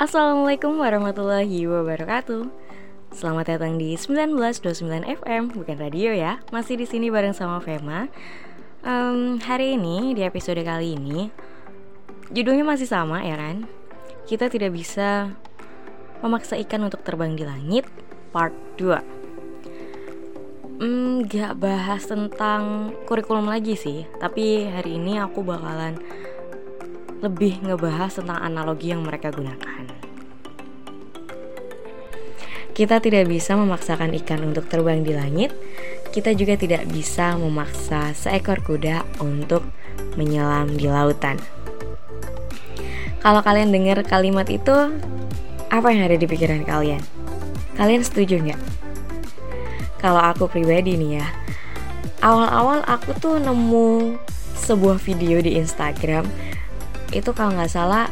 Assalamualaikum warahmatullahi wabarakatuh. Selamat datang di 1929 FM, bukan radio ya. Masih di sini bareng sama Fema. Um, hari ini di episode kali ini judulnya masih sama ya kan? Kita tidak bisa memaksa ikan untuk terbang di langit part 2. Hmm, gak bahas tentang kurikulum lagi sih, tapi hari ini aku bakalan lebih ngebahas tentang analogi yang mereka gunakan. Kita tidak bisa memaksakan ikan untuk terbang di langit. Kita juga tidak bisa memaksa seekor kuda untuk menyelam di lautan. Kalau kalian dengar kalimat itu, apa yang ada di pikiran kalian? Kalian setuju nggak? Kalau aku pribadi nih ya, awal-awal aku tuh nemu sebuah video di Instagram itu kalau nggak salah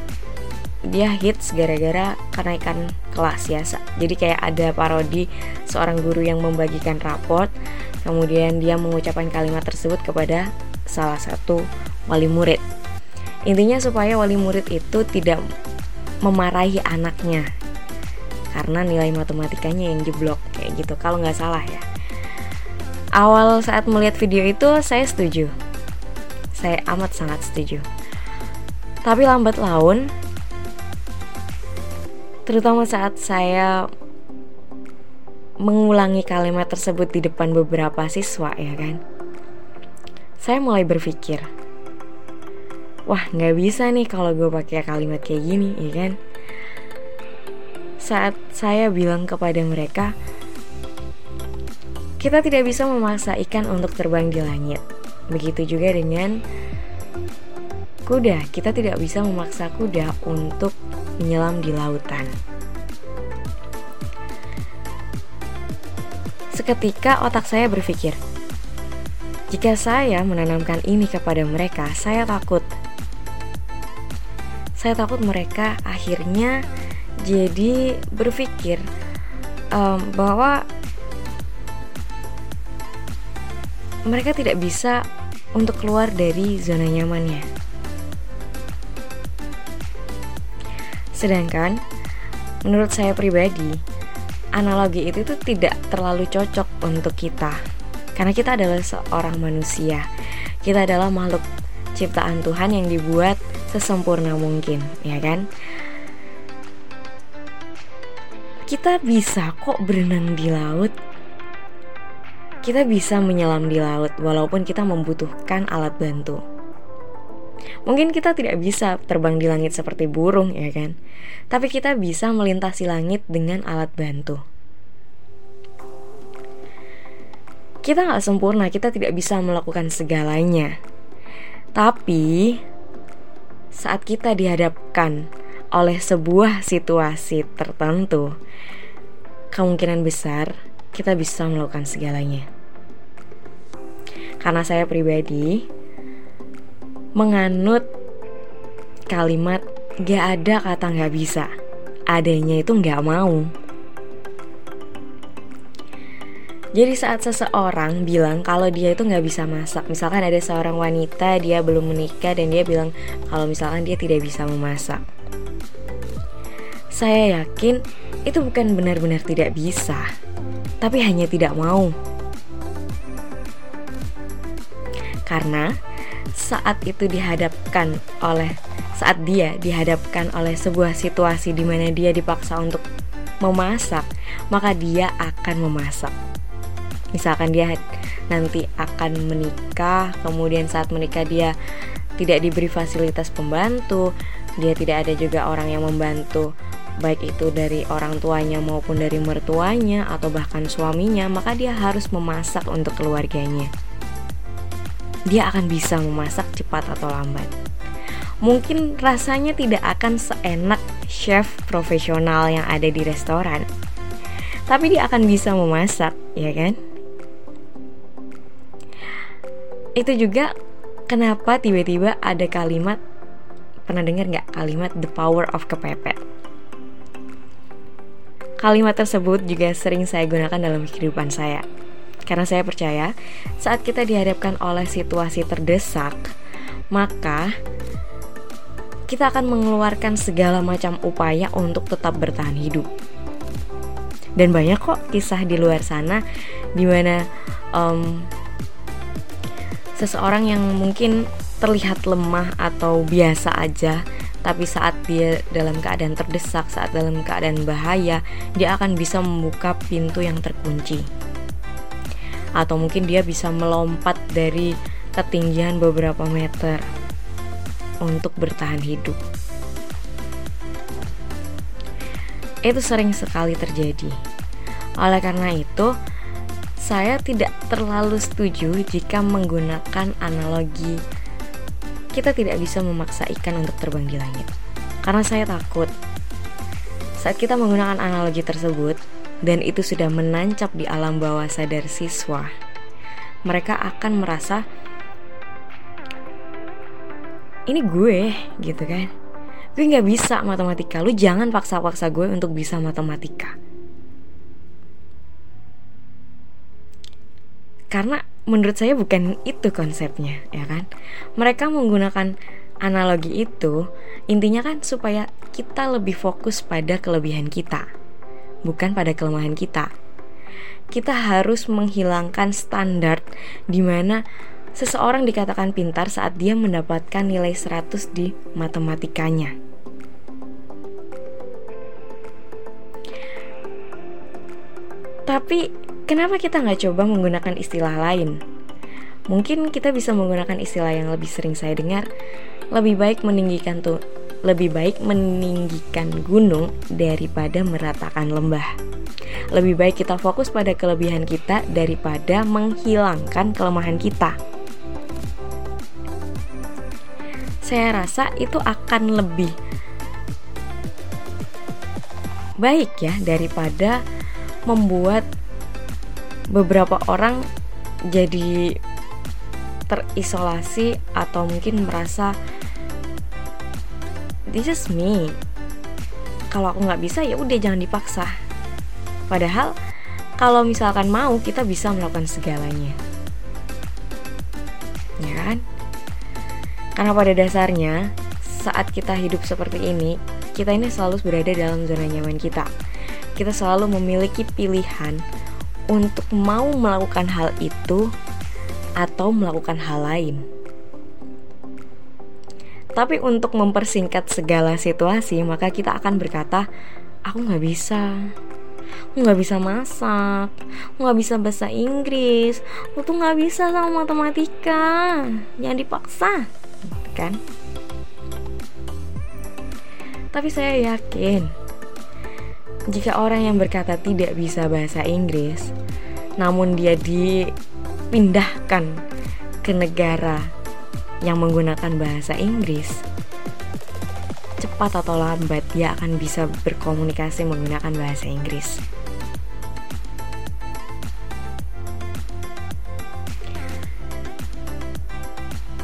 dia hits gara-gara kenaikan kelas ya jadi kayak ada parodi seorang guru yang membagikan raport kemudian dia mengucapkan kalimat tersebut kepada salah satu wali murid. Intinya supaya wali murid itu tidak memarahi anaknya karena nilai matematikanya yang jeblok kayak gitu kalau nggak salah ya. Awal saat melihat video itu saya setuju. Saya amat sangat setuju tapi lambat laun, terutama saat saya mengulangi kalimat tersebut di depan beberapa siswa ya kan, saya mulai berpikir, wah nggak bisa nih kalau gue pakai kalimat kayak gini, ya kan? Saat saya bilang kepada mereka, kita tidak bisa memaksa ikan untuk terbang di langit. Begitu juga dengan kuda, kita tidak bisa memaksa kuda untuk menyelam di lautan. Seketika otak saya berpikir, jika saya menanamkan ini kepada mereka, saya takut. Saya takut mereka akhirnya jadi berpikir um, bahwa mereka tidak bisa untuk keluar dari zona nyamannya. Sedangkan menurut saya pribadi, analogi itu tuh tidak terlalu cocok untuk kita. Karena kita adalah seorang manusia. Kita adalah makhluk ciptaan Tuhan yang dibuat sesempurna mungkin, ya kan? Kita bisa kok berenang di laut. Kita bisa menyelam di laut walaupun kita membutuhkan alat bantu. Mungkin kita tidak bisa terbang di langit seperti burung, ya kan? Tapi kita bisa melintasi langit dengan alat bantu. Kita nggak sempurna, kita tidak bisa melakukan segalanya. Tapi saat kita dihadapkan oleh sebuah situasi tertentu, kemungkinan besar kita bisa melakukan segalanya. Karena saya pribadi, menganut kalimat gak ada kata gak bisa. Adanya itu gak mau. Jadi saat seseorang bilang kalau dia itu nggak bisa masak, misalkan ada seorang wanita dia belum menikah dan dia bilang kalau misalkan dia tidak bisa memasak, saya yakin itu bukan benar-benar tidak bisa, tapi hanya tidak mau. Karena saat itu dihadapkan oleh saat dia dihadapkan oleh sebuah situasi di mana dia dipaksa untuk memasak, maka dia akan memasak. Misalkan dia nanti akan menikah, kemudian saat menikah dia tidak diberi fasilitas pembantu, dia tidak ada juga orang yang membantu baik itu dari orang tuanya maupun dari mertuanya atau bahkan suaminya, maka dia harus memasak untuk keluarganya dia akan bisa memasak cepat atau lambat. Mungkin rasanya tidak akan seenak chef profesional yang ada di restoran, tapi dia akan bisa memasak, ya kan? Itu juga kenapa tiba-tiba ada kalimat pernah dengar nggak kalimat the power of kepepet? Kalimat tersebut juga sering saya gunakan dalam kehidupan saya. Karena saya percaya, saat kita dihadapkan oleh situasi terdesak, maka kita akan mengeluarkan segala macam upaya untuk tetap bertahan hidup. Dan banyak kok kisah di luar sana di mana um, seseorang yang mungkin terlihat lemah atau biasa aja tapi saat dia dalam keadaan terdesak, saat dalam keadaan bahaya, dia akan bisa membuka pintu yang terkunci. Atau mungkin dia bisa melompat dari ketinggian beberapa meter untuk bertahan hidup. Itu sering sekali terjadi. Oleh karena itu, saya tidak terlalu setuju jika menggunakan analogi kita tidak bisa memaksa ikan untuk terbang di langit. Karena saya takut saat kita menggunakan analogi tersebut dan itu sudah menancap di alam bawah sadar siswa, mereka akan merasa ini gue gitu kan. Gue nggak bisa matematika, lu jangan paksa-paksa gue untuk bisa matematika. Karena menurut saya bukan itu konsepnya ya kan mereka menggunakan analogi itu intinya kan supaya kita lebih fokus pada kelebihan kita bukan pada kelemahan kita kita harus menghilangkan standar di mana seseorang dikatakan pintar saat dia mendapatkan nilai 100 di matematikanya. Tapi Kenapa kita nggak coba menggunakan istilah lain? Mungkin kita bisa menggunakan istilah yang lebih sering saya dengar, lebih baik meninggikan tuh lebih baik meninggikan gunung daripada meratakan lembah. Lebih baik kita fokus pada kelebihan kita daripada menghilangkan kelemahan kita. Saya rasa itu akan lebih baik ya daripada membuat beberapa orang jadi terisolasi atau mungkin merasa this is me. Kalau aku nggak bisa ya udah jangan dipaksa. Padahal kalau misalkan mau kita bisa melakukan segalanya. Ya kan? Karena pada dasarnya saat kita hidup seperti ini kita ini selalu berada dalam zona nyaman kita. Kita selalu memiliki pilihan untuk mau melakukan hal itu atau melakukan hal lain. Tapi untuk mempersingkat segala situasi, maka kita akan berkata, aku nggak bisa, aku nggak bisa masak, aku nggak bisa bahasa Inggris, aku tuh nggak bisa sama matematika, jangan dipaksa, kan? Tapi saya yakin jika orang yang berkata tidak bisa bahasa Inggris, namun dia dipindahkan ke negara yang menggunakan bahasa Inggris, cepat atau lambat dia akan bisa berkomunikasi menggunakan bahasa Inggris.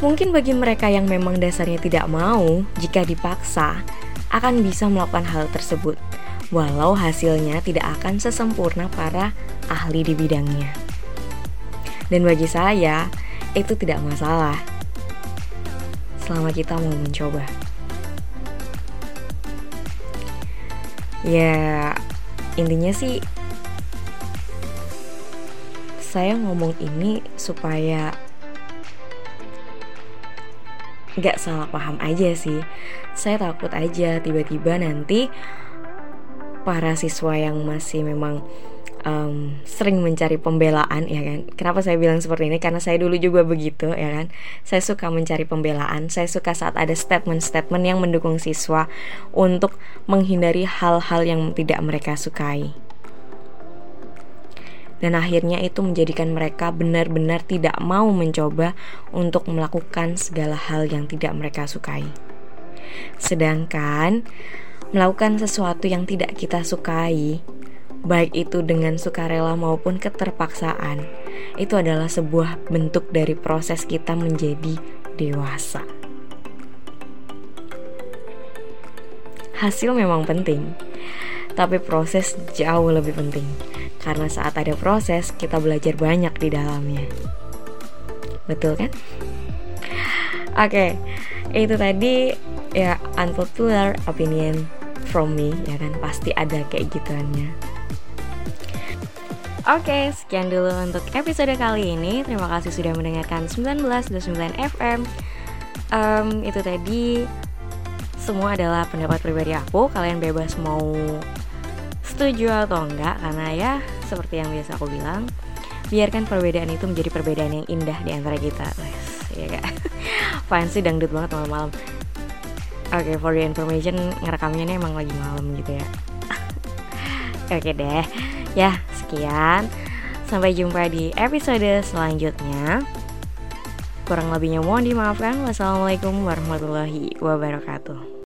Mungkin bagi mereka yang memang dasarnya tidak mau, jika dipaksa, akan bisa melakukan hal tersebut walau hasilnya tidak akan sesempurna para ahli di bidangnya. Dan bagi saya, itu tidak masalah selama kita mau mencoba. Ya, intinya sih saya ngomong ini supaya gak salah paham aja sih. Saya takut aja tiba-tiba nanti para siswa yang masih memang um, sering mencari pembelaan ya kan. Kenapa saya bilang seperti ini? Karena saya dulu juga begitu ya kan. Saya suka mencari pembelaan. Saya suka saat ada statement-statement yang mendukung siswa untuk menghindari hal-hal yang tidak mereka sukai. Dan akhirnya itu menjadikan mereka benar-benar tidak mau mencoba untuk melakukan segala hal yang tidak mereka sukai. Sedangkan melakukan sesuatu yang tidak kita sukai, baik itu dengan sukarela maupun keterpaksaan, itu adalah sebuah bentuk dari proses kita menjadi dewasa. Hasil memang penting, tapi proses jauh lebih penting karena saat ada proses kita belajar banyak di dalamnya. Betul kan? Oke, itu tadi ya unpopular opinion from me ya kan pasti ada kayak gituannya Oke, sekian dulu untuk episode kali ini. Terima kasih sudah mendengarkan 19.9 FM. Um, itu tadi semua adalah pendapat pribadi aku. Kalian bebas mau setuju atau enggak, karena ya seperti yang biasa aku bilang, biarkan perbedaan itu menjadi perbedaan yang indah di antara kita. Yes, ya kak. Fancy dangdut banget malam-malam. Oke, okay, for the information, ngerekamnya ini emang lagi malam gitu ya. Oke okay deh. Ya, sekian. Sampai jumpa di episode selanjutnya. Kurang lebihnya mohon dimaafkan. Wassalamualaikum warahmatullahi wabarakatuh.